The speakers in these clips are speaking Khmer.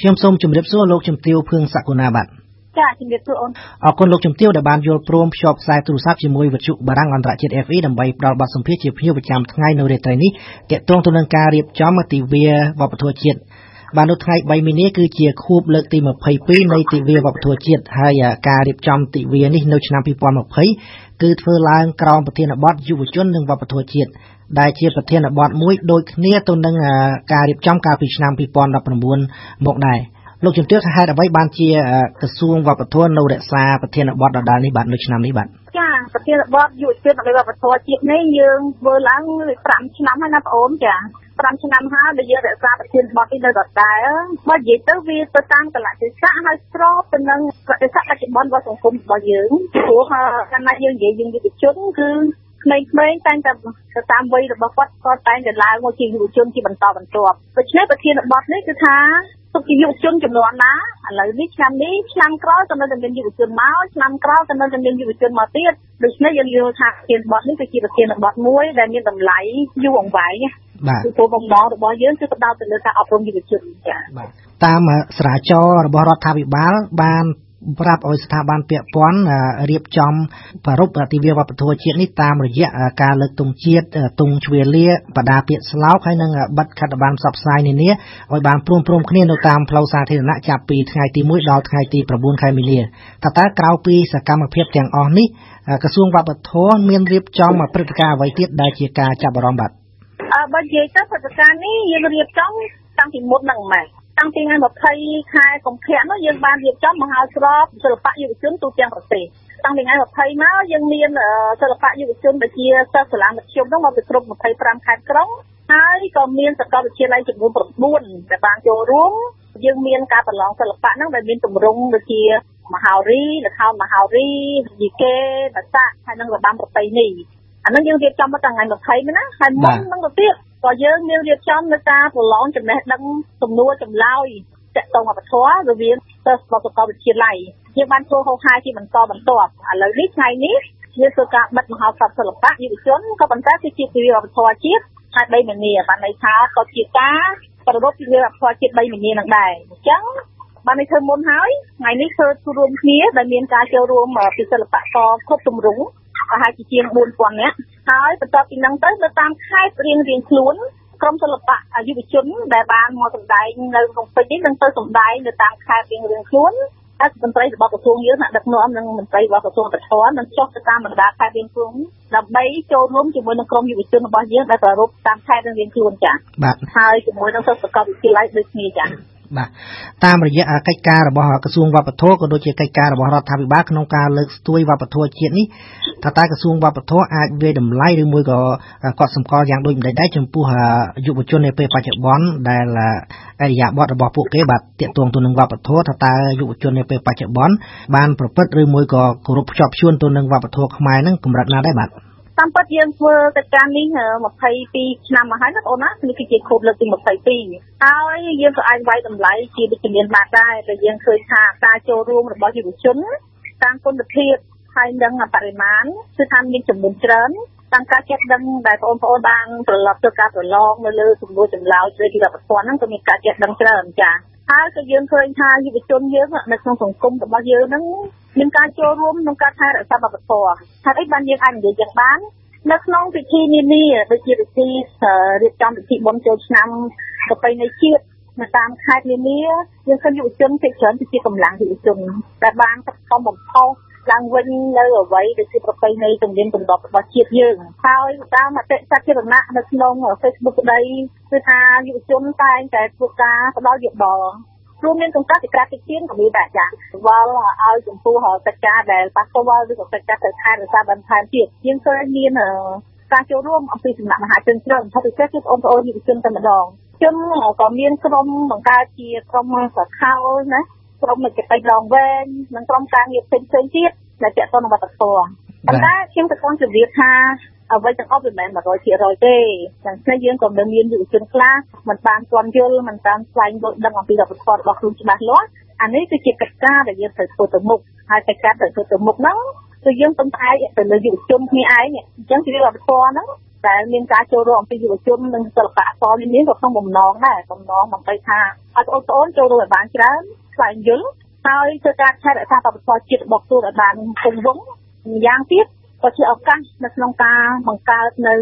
ខ្ញុំសូមជម្រាបសួរលោកជំទាវភឿងសក្គុណាបាទចាជំរាបសួរអូនអរគុណលោកជំទាវដែលបានយល់ព្រមភ្ជាប់ខ្សែទូរស័ព្ទជាមួយវិទ្យុបារាំងអន្តរជាតិ FE ដើម្បីផ្ដល់បទសម្ភាសន៍ជាភ្ញៀវប្រចាំថ្ងៃនៅរាត្រីនេះទាក់ទងទៅនឹងការរៀបចំទិវាវប្បធម៌ជាតិបាទនៅថ្ងៃ3មីនាគឺជាខួបលើកទី22នៃទិវាវប្បធម៌ជាតិហើយការរៀបចំទិវានេះនៅឆ្នាំ2020គឺធ្វើឡើងក្រោមប្រធានបទយុវជននិងវប្បធម៌ជាតិ ដែលជាប្រធានបទមួយដូចគ្នាទៅនឹងការរៀបចំកាលពីឆ្នាំ2019មកដែរលោកជំទាវថាហេតុអ្វីបានជាក្រសួងវប្បធម៌នៅរក្សាប្រធានបទដដែលនេះបាទនៅឆ្នាំនេះបាទចាប្រធានបទយុវជននៃវប្បធម៌ជាតិនេះយើងធ្វើឡើង5ឆ្នាំហើយណាបងអូនចា5ឆ្នាំហើយដែលយើងរក្សាប្រធានបទនេះនៅដដែលបើនិយាយទៅវាទៅតាមកលៈទេសៈហើយស្របទៅនឹងកលៈទេសៈបច្ចុប្បន្នរបស់សង្គមរបស់យើងព្រោះកាលណាយើងនិយាយយើងយុវជនគឺ ក្មេងៗតែងតែទៅតាមវ័យរបស់គាត់គាត់តែងតែឡើងមកជាយុវជនជាបន្តបន្ទាប់ដូច្នេះប្រធានបទនេះគឺថាទុកជាយុវជនចំនួនណាឥឡូវនេះឆ្នាំនេះឆ្នាំក្រោយក៏នៅតែមានយុវជនមកឆ្នាំក្រោយក៏នៅតែមានយុវជនមកទៀតដូច្នេះយើងយល់ថាប្រធានបទនេះគឺជាប្រធានបទមួយដែលមានតម្លៃយូរអង្វែងបាទគឺគោលបំណងរបស់យើងគឺផ្ដោតទៅលើការអប់រំយុវជនចា៎បាទតាមស្រាវជ្រាវរបស់រដ្ឋាភិបាលបាន ប្រាប់ឲ្យស្ថាប័នពាក់ព័ន្ធរៀបចំប្រពៃទិវាវប្បធម៌ជាតិនេះតាមរយៈការលើកទង់ជាតិទង់ជ្វាលាបដាពាក្យស្លោកហើយនិងបិទខិត្តប័ណ្ណផ្សព្វផ្សាយនានាឲ្យបានព្រមព្រំគ្នានៅតាមផ្លូវសាធារណៈចាប់ពីថ្ងៃទី1ដល់ថ្ងៃទី9ខែមីនាតើតើក្រៅពីសកម្មភាពទាំងអស់នេះក្រសួងវប្បធម៌មានរៀបចំព្រឹត្តិការណ៍អ្វីទៀតដែលជាការចាប់អារម្មណ៍បាទអឺបើនិយាយទៅព្រឹត្តិការណ៍នេះយើងរៀបចំតាំងពីមុនហ្នឹងម៉េច តាំងពីថ្ងៃ20ខែកុម្ភៈនោះយើងបានរៀបចំមហោស្រពសិល្បៈយុវជនទូទាំងប្រទេសតាំងពីថ្ងៃ20មកយើងមានសិល្បៈយុវជនដូចជាសិស្សសាលាមធ្យមនោះមកពីគ្រប់25ខេត្តក្រុងហើយក៏មានសាកលវិទ្យាល័យចំនួន9ដែលបានចូលរួមយើងមានការប្រឡងសិល្បៈហ្នឹងដែលមានទម្រង់ដូចជាមហោរីល្ខោនមហោរីយីកេបាសាក់ហើយនិងរបាំប្រពៃណីអានឹងយើងរៀបចំមកតាំងថ្ងៃ20ណាហើយមុនហ្នឹងទៅទៀត ក៏យើងមានរៀបចំនៅការប្រឡងចំណេះដឹងសំណួរចម្លើយតកតងវប្បធម៌រវាងសិស្សរបស់សាកលវិទ្យាល័យយើងបានធ្វើហោហាយជាបន្តបន្ទាប់ឥឡូវនេះថ្ងៃនេះយើងធ្វើការបិទមហោស្រពសិល្បៈយុវជនក៏ប៉ុន្តែគឺជាទិវាវប្បធម៌ជាតិហើយ3មីនាបានន័យថាក៏ជាការប្ររពទិវាវប្បធម៌ជាតិ3មីនានឹងដែរអញ្ចឹងបាននេះធ្វើមុនហើយថ្ងៃនេះធ្វើរួមគ្នាដែលមានការចូលរួមពីសិល្បករគ្រប់ទម្រង់ប្រហែលជាជាង4000នាក់ ហើយបន្ទាប់ពីហ្នឹងទៅនៅតាមខេត្តរៀងរៀងខ្លួនក្រុមសិល្បៈយុវជនដែលបានមកសម្ដែងនៅក្នុងពេជ្រនេះនឹងទៅសម្ដែងនៅតាមខេត្តរៀងរៀងខ្លួនហើយមន្ត្រីរបស់ក្រសួងយើងអ្នកដឹកនាំនិងមន្ត្រីរបស់ក្រសួងបរិស្ថាននឹងចុះទៅតាមបណ្ដាខេត្តរៀងខ្លួនដើម្បីចូលរួមជាមួយនឹងក្រុមយុវជនរបស់យើងដែលប្រារព្ធតាមខេត្តរៀងរៀងខ្លួនចា៎បាទហើយជាមួយនឹងសិស្សសាកលវិទ្យាល័យដូចគ្នាចា៎ បាទតាមរយៈកិច្ចការរបស់ក្រសួងវប្បធម៌ក៏ដូចជាកិច្ចការរបស់រដ្ឋាភិបាលក្នុងការលើកស្ទួយវប្បធម៌ជាតិនេះថាតើក្រសួងវប្បធម៌អាចវាយតម្លៃឬមួយក៏គាត់សម្គាល់យ៉ាងដូចម្តេចដែរចំពោះយុវជននៅពេលបច្ចុប្បន្នដែលអរិយាប័ត្ររបស់ពួកគេបាទតាក់ទងទៅនឹងវប្បធម៌ថាតើយុវជននៅពេលបច្ចុប្បន្នបានប្រព្រឹត្តឬមួយក៏គោរពភ្ជាប់ជួនទៅនឹងវប្បធម៌ខ្មែរនឹងកម្រិតណាដែរបាទ តាមពិតយើងធ្វើកិច្ចការនេះ22ឆ្នាំមកហើយណាបងអូនណានេះគឺជាខួបលើកទី22ហើយយើងក៏អាចវាយតម្លៃជាវិជ្ជមានបានដែរតែយើងឃើញថាការចូលរួមរបស់យុវជនតាមគុណភាពហើយនឹងបរិមាណគឺថាមានចំនួនច្រើនតាមការចេះដឹងដែលបងប្អូនបានប្រឡប់ទៅការប្រឡងនៅលើសំណួរចម្លើយជ្រើសពីរដ្ឋព័ន្ធហ្នឹងក៏មានការចេះដឹងច្រើនចា៎ ហើយក៏យើងឃើញថាយុវជនយើងនៅក្នុងសង្គមរបស់យើងហ្នឹងមានការចូលរួមក្នុងការថែរក្សាវប្បធម៌ហើយអីបានយើងអាចនិយាយយ៉ាងបាននៅក្នុងពិធីនានាដូចជាពិធីរៀបចំពិធីបុណ្យចូលឆ្នាំប្រពៃណីជាតិនៅតាមខេត្តនានាយើងឃើញយុវជនភាគច្រើនគឺជាកម្លាំងយុវជនដែលបានខិតខំបំផុស ឡើងវិញនៅអ្វីដែលជាប្រពៃណីទំនៀមទម្លាប់របស់ជាតិយើងហើយតាមមតិសាធារណៈនៅក្នុង Facebook ក្តីគឺថាយុវជនតែងតែធ្វើការផ្ដល់យោបល់រួមមានក្នុងការពិការតិចទៀនក៏មានដែរចាវល់ឲ្យចំពោះកិច្ចការដែលប៉ះពាល់ឬក៏កិច្ចការទៅខែរក្សាបន្ថែមទៀតយើងឃើញមានការចូលរួមអំពីសំណាក់មហាជនច្រើនថាពិសេសគឺបងប្អូនយុវជនតែម្ដងជនក៏មានក្រុមបង្កើតជាក្រុមសខោណា ក្រុមមជ្ឈិតឡងវែងនិងក្រុមការងារផ្សេងផ្សេងទៀតដែលទាក់ទងនឹងវប្បធម៌ប៉ុន្តែខ្ញុំក៏ចង់ជម្រាបថាអ្វីទាំងអស់វាមិនមែន100%ទេចឹងស្នេះយើងក៏នៅមានយុវជនខ្លះមិនបានទាន់យល់មិនបានស្វែងយល់ដឹងអំពីវប្បធម៌របស់ខ្លួនច្បាស់លាស់អានេះគឺជាកិច្ចការដែលយើងត្រូវធ្វើទៅមុខហើយកិច្ចការត្រូវធ្វើទៅមុខហ្នឹងគឺយើងពឹងផ្អែកទៅលើយុវជនគ្នាឯងអញ្ចឹងជាវប្បធម៌ហ្នឹង ដែលមានការចូលរួមអំពីយុវជននិងសិល្បៈអក្សរនេះក៏ក្នុងបំណងដែរបំណងដើម្បីថាឲ្យបងប្អូនចូលរួមឲ្យបានច្រើនស្វែងយល់ហើយធ្វើការថែរក្សាបទពិសោធន៍ជាតិរបស់ខ្លួនឲ្យបានគង់វង្សម្យ៉ាងទៀតក៏ជាឱកាសនៅក្នុងការបង្កើតនៅ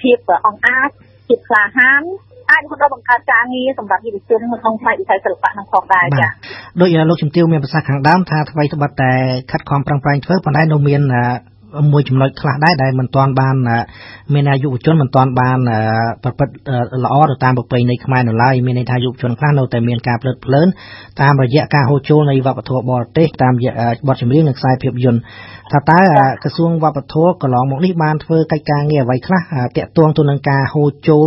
ភាពអង្អាចភាពក្លាហានអាចរហូតដល់បង្កើតការងារសម្រាប់យុវជនក្នុងផ្នែកវិស័យសិល្បៈនឹងផងដែរចា៎ដូចលោកជំទាវមានប្រសាសន៍ខាងដើមថាអ្វីត្បិតតែខិតខំប្រឹងប្រែងធ្វើប៉ុន្តែនៅមាន មួយចំណុចខ្លះដែរដែលមិនទាន់បាន មានអាយុវជនមិនទាន់បានប្រព្រឹត្តល្អទៅតាមប្រពៃណីខ្មែរនៅឡើយមានន័យថាយុវជនខ្លះនៅតែមានការផ្លើតផ្លើនតាមរយៈការហូរចូលនៃវប្បធម៌បរទេសតាមរយៈបទចម្រៀងនិងខ្សែភាពយន្តថាតើក្រសួងវប្បធម៌កន្លងមកនេះបានធ្វើកិច្ចការងារអ្វីខ្លះតាក់ទងទៅនឹងការហូរចូល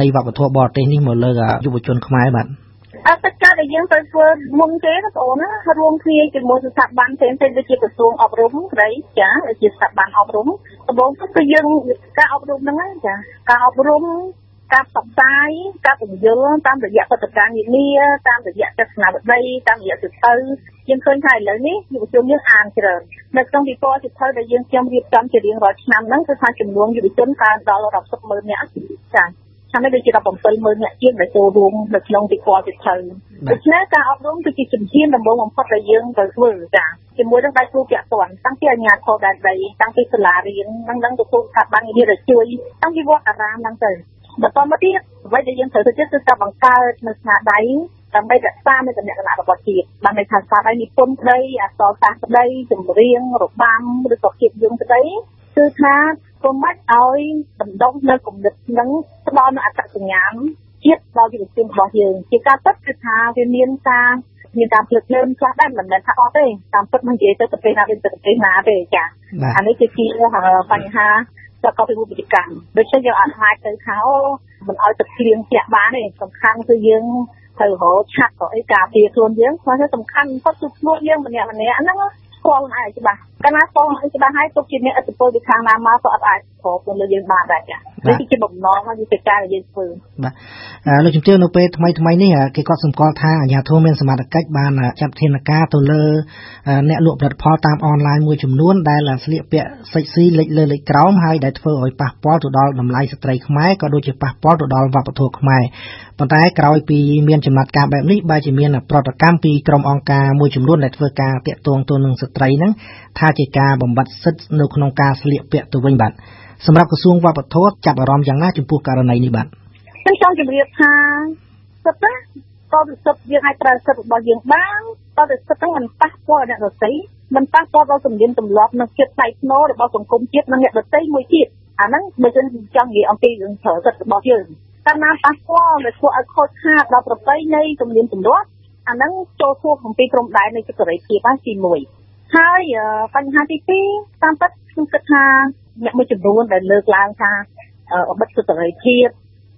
នៃវប្បធម៌បរទេសនេះមកលើយុវជនខ្មែរបាទ អត់កិច្ចការដែលយើងទៅធ្វើមុនគេណាបងណារួមគ្នាជាមួយស្ថាប័នផ្សេងៗដូចជាក្រសួងអប់រំស្ដីចាដូចជាស្ថាប័នអប់រំដំបូងគឺយើងការអប់រំហ្នឹងចាការអប់រំការផ្សព្វផ្សាយការពន្យល់តាមរយៈបទកម្មនានាតាមរយៈទស្សនវិស័យតាមរយៈសិភៅយើងឃើញថាឥឡូវនេះយុវជនយើងអានច្រើននៅក្នុងវិព័ន្ធសិភៅដែលយើងខ្ញុំរៀបចំជារៀងរាល់ឆ្នាំហ្នឹងគឺថាចំនួនយុវជនកើនដល់រាប់សិបម៉ឺននាក់ចា ឆ្នាំនេះដូចជា17ម៉ឺនអ្នកជាងដែលចូលរួមនៅក្នុងពិព័រណ៍សិទ្ធិដូច្នេះការអប់រំគឺជាជំហានដំបូងបំផុតដែលយើងត្រូវធ្វើចាជាមួយនឹងដៃគូពាក់ព័ន្ធតាំងពីអាជ្ញាធរដែនដីតាំងពីសាលារៀននិងនឹងទទួលស្ថាប័នវិទ្យាដែលជួយតាំងពីវត្តអារាមហ្នឹងទៅបន្តមកទៀតអ្វីដែលយើងត្រូវធ្វើទៀតគឺការបង្កើតនៅស្នាដៃដើម្បីរក្សានៅតំណែងរបស់ជាតិបានន័យថាស្នាដៃនិពន្ធក្តីអក្សរសាស្ត្រក្តីចម្រៀងរបាំឬក៏ភាពយន្តក្តី គឺថាពុំមិនឲ្យបណ្ដុះនៅគំនិតនឹងផ្ដល់នូវអត្តសញ្ញាណជាតិដល់យុវជនរបស់យើងជាការពិតគឺថាវាមានការមានការភ្លើតភ្លើនខ្លះដែរមិនមែនថាអត់ទេតាមពិតមិននិយាយទៅប្រទេសណាទៅប្រទេសណាទេចាអានេះគឺជាបញ្ហាប្រកបពីវិជ្ជាកម្មដូច្នេះយើងអាចអាចទៅថាមិនឲ្យទឹកភ្លៀងធ្លាក់បានទេសំខាន់គឺយើងត្រូវរកឆាត់ក៏អីការពារខ្លួនយើងព្រោះសំខាន់បំផុតគឺខ្លួនយើងម្នាក់ម្នាក់ហ្នឹងស្គាល់ខ្លួនឯងច្បាស់ កាលណាស្គាល់ខ្លួនឯងច្បាស់ហើយទុកជាអ្នកឥទ្ធិពលពីខាងណាមកក៏អត់អាចប្រកបលើយើងបានដែរចា៎នេះគឺជាបំណងហើយជាការដែលយើងធ្វើបាទលោកជំទាវនៅពេលថ្មីថ្មីនេះគេក៏សម្គាល់ថាអាជ្ញាធរមានសមត្ថកិច្ចបានចាត់ធានាការទៅលើអ្នកលក់ផលិតផលតាមអនឡាញមួយចំនួនដែលស្លៀកពាក់សិចស៊ីលេចលើលេចក្រោមហើយដែលធ្វើឲ្យប៉ះពាល់ទៅដល់តម្លៃស្ត្រីខ្មែរក៏ដូចជាប៉ះពាល់ទៅដល់វប្បធម៌ខ្មែរប៉ុន្តែក្រោយពីមានចំណាត់ការបែបនេះបែរជាមានប្រតិកម្មពីក្រុមអង្គការមួយចំនួនដែលធ្វើការតាក់ទងទៅនឹងស្ត្រីហ្នឹងថាជាការបំបត្តិសិទ្ធិនៅក្នុងការស្លៀកពាក់ទៅវិញបាទសម្រាប់ក្រសួងវប្បធម៌ចាប់អារម្មណ៍យ៉ាងណាចំពោះករណីនេះបាទខ្ញុំចង់ជម្រាបថាសិទ្ធិតទៅសិទ្ធិយើងអាចប្រើសិទ្ធិរបស់យើងបានតទៅសិទ្ធិហ្នឹងមិនប៉ះពាល់អ្នកដទៃមិនប៉ះពាល់ដល់សម្លៀនទម្លាប់និងចិត្តថ្លៃថ្នូររបស់សង្គមជាតិនិងអ្នកដទៃមួយទៀតអាហ្នឹងបើយើងចង់និយាយអំពីរឿងប្រើសិទ្ធិរបស់យើងតាមណាប៉ះពាល់ដែលធ្វើឲ្យខូចខាតដល់ប្រពៃណីទំនៀមទម្លាប់អាហ្នឹងចូលខួបអំពីព្រំដែននៃសេរីភាពហើយទី1 ហើយបញ្ហាទី2តាមពិតខ្ញុំគិតថាអ្នកមួយចំនួនដែលលើកឡើងថាអបិទសិទ្ធិសេរីភាព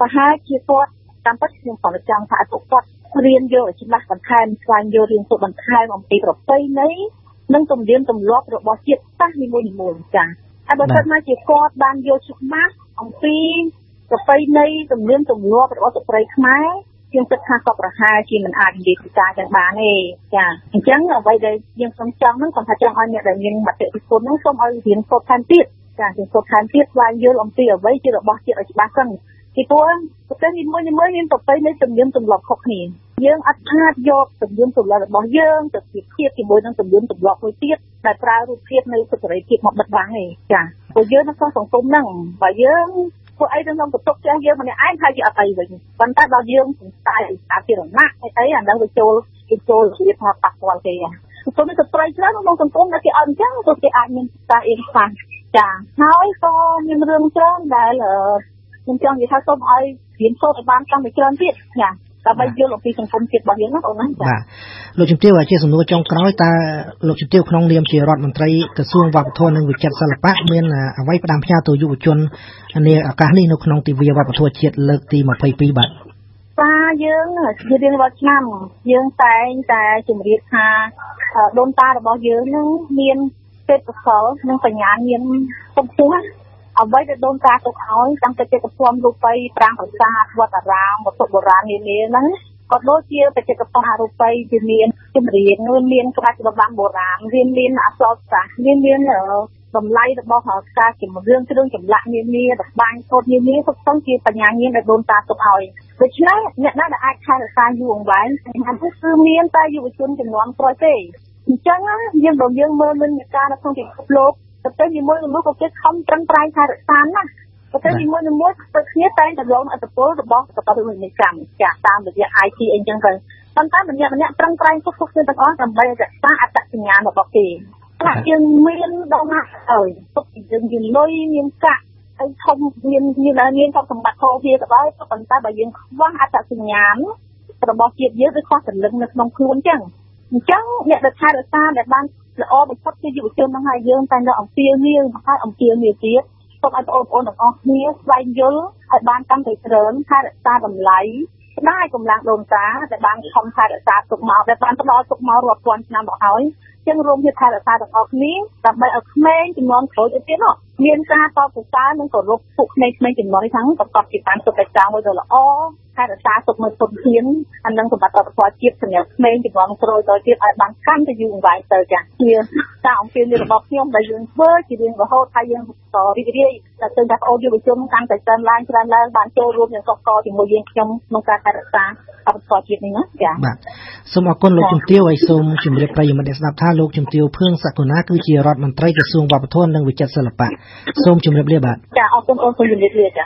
ប្រហែលជាគាត់តាមពិតខ្ញុំក៏ចង់ថាឲ្យពួកគាត់រៀនយកឲ្យច្បាស់បន្ថែមស្វែងយល់រៀនសូត្របន្ថែមអំពីប្រពៃណីនិងទំនៀមទម្លាប់របស់ជាតិសាសន៍នីមួយៗចា៎ហើយបើសិនមកជាគាត់បានយល់ច្បាស់អំពីប្រពៃណីទំនៀមទម្លាប់របស់ស្ត្រីខ្មែរ ខ្ញុំគិតថាក៏ប្រហែលជាមិនអាចនិយាយភាសាចឹងបានទេចាអញ្ចឹងអ្វីដែលយើងសូមចង់ហ្នឹងគាត់ថាចង់ឲ្យអ្នកដែលមានមតិពិគុណហ្នឹងសូមឲ្យរៀនសូត្រថែមទៀតចាយើងសូត្រថែមទៀតស្វែងយល់អំពីអ្វីជារបស់ជាតិឲ្យច្បាស់សិនពីព្រោះប្រទេសនីមួយៗមានប្រពៃណីទំនៀមទម្លាប់ខុសគ្នាយើងអត់ខាតយកទំនៀមទម្លាប់របស់យើងទៅប្រៀបធៀបជាមួយនឹងទំនៀមទម្លាប់មួយទៀតដែលប្រើរូបភាពនៃសុខរិភាពមកបិទបាំងទេចាព្រោះយើងនៅក្នុងសង្គមហ្នឹងបើយើង ពួកអីក្នុងបន្ទប់ផ្ទះយើងម្នាក់ឯងហើយជាអត់អីវិញប៉ុន្តែដល់យើងសង្ស័យសាធារណៈអីអីអាហ្នឹងវាចូលគេចូលរបៀបថាប៉ះពាល់គេសង្គមនេះស្ត្រីច្រើនក្នុងសង្គមដែលគេអត់អញ្ចឹងព្រោះគេអាចមានការអៀនខ្វះចាហើយក៏មានរឿងច្រើនដែលខ្ញុំចង់និយាយថាសូមឲ្យរៀនសូត្រឲ្យបានកាន់តែច្រើនទៀតចា ដើម្បីយល់អំពីសង្គមជាតិរបស់យើងណាបងណាចាបាទលោកជំទាវជាសំណួរចុងក្រោយតើលោកជំទាវក្នុងនាមជារដ្ឋមន្ត្រីក្រសួងវប្បធម៌និងវិចិត្រសិល្បៈមានអ្វីផ្ដាំផ្ញើទៅយុវជននាឱកាសនេះនៅក្នុងទិវាវប្បធម៌ជាតិលើកទី22បាទតាយើងជារៀងរាល់ឆ្នាំយើងតែងតែជម្រាបថាដូនតារបស់យើងនឹងមានទេពកោសលនិងបញ្ញាមានសំខាន់ អ្វីដែលដូនតាទុកឲ្យតាំងពីចិត្តភូមិរូបិយប្រាង្គប្រាសាទវត្តអារាមវត្ថុបុរាណនានាហ្នឹងក៏ដូចជាបច្ចេកទេសអរូបីជាមានចម្រៀងមានក្បាច់របាំបុរាណវាមានអក្សរសាស្ត្រវាមានតម្លៃរបស់ការជំរឿនគ្រឿងចម្លាក់នានាតម្បាញសូត្រនានាទុកទៅជាបញ្ញាញាណដែលដូនតាទុកឲ្យដូច្នេះអ្នកណាដែលអាចថែរក្សាយូរអង្វែងបញ្ហានេះគឺមានតែយុវជនចំនួនក្រោយទេអញ្ចឹងយើងបើយើងមើលនិន្នាការនៅក្នុងពិភពលោក ប្រទេសនីមួយៗក៏គេខំប្រឹងប្រែងថែរក្សាណាស់ប្រទេសនីមួយៗធ្វើគ្នាតែងតែរងឥទ្ធិពលរបស់សកលវិទ្យាកម្មចាតាមរយៈ IT អីចឹងទៅប៉ុន្តែម្នាក់ម្នាក់ប្រឹងប្រែងគ្រប់គ្រប់គ្នាទាំងអស់ដើម្បីរក្សាអត្តសញ្ញាណរបស់គេថាយើងមានដល់ណាហើយទុកយើងមានលុយមានកាក់ហើយធំមានមានមានទ្រព្យសម្បត្តិធោធាក៏ដោយប៉ុន្តែបើយើងខ្វះអត្តសញ្ញាណរបស់ជាតិយើងដូចខ្វះសន្លឹងនៅក្នុងខ្លួនចឹងអញ្ចឹងអ្នកដែលថែរក្សាដែលបាន ល្អបំផុតគឺយុវជនហ្នឹងហើយយើងតែនៅអំពាវនាវហើយអំពាវនាវទៀតសូមឲ្យបងប្អូនទាំងអស់គ្នាស្វែងយល់ឲ្យបានកាន់តែច្រើនថែរក្សាតម្លៃស្ដាយកម្លាំងដូនតាដែលបានខំថែរក្សាទុកមកដែលបានផ្ដល់ទុកមករាប់ពាន់ឆ្នាំមកហើយ ចឹងរួមគ្នាថែរក្សាទាំងអស់គ្នាដើម្បីឲ្យក្មេងជំនាន់ក្រោយទៅទៀតមានការតបសរសើរនិងគោរពពួកក្មេងៗជំនាន់នេះហ្នឹងប្រកបជាបានសុខចិត្តមួយដ៏ល្អថែរក្សាទុកនៅទុនធានអានឹងសម្បត្តិវប្បធម៌ជាតិសម្រាប់ក្មេងជំនាន់ក្រោយទៅទៀតឲ្យបានកាន់តែយូរអង្វែងទៅចា៎ជាការអំពាវនាវរបស់ខ្ញុំដែលយើងធ្វើជារៀងរហូតហើយយើងក៏រីករាយតែឃើញថាប្អូនយុវជនកាន់តែច្រើនឡើងច្រើនឡើងបានចូលរួមយ៉ាងកកកជាមួយយើងខ្ញុំក្នុងការថែរក្សាអបតជាតិនេះណាចា៎បាទសូមអរគុណលោកជំទាវហើយសូមជម្រាបប្រិយមិត្តអ្នកស្ដាប់ថាលោកជំទាវភឿងសក្គុណាគឺជារដ្ឋមន្ត្រីក្រសួងវប្បធម៌និងវិចិត្រសិល្បៈសូមជម្រាបលាបាទចាអរគុណអូនសូមជម្រាបលាចា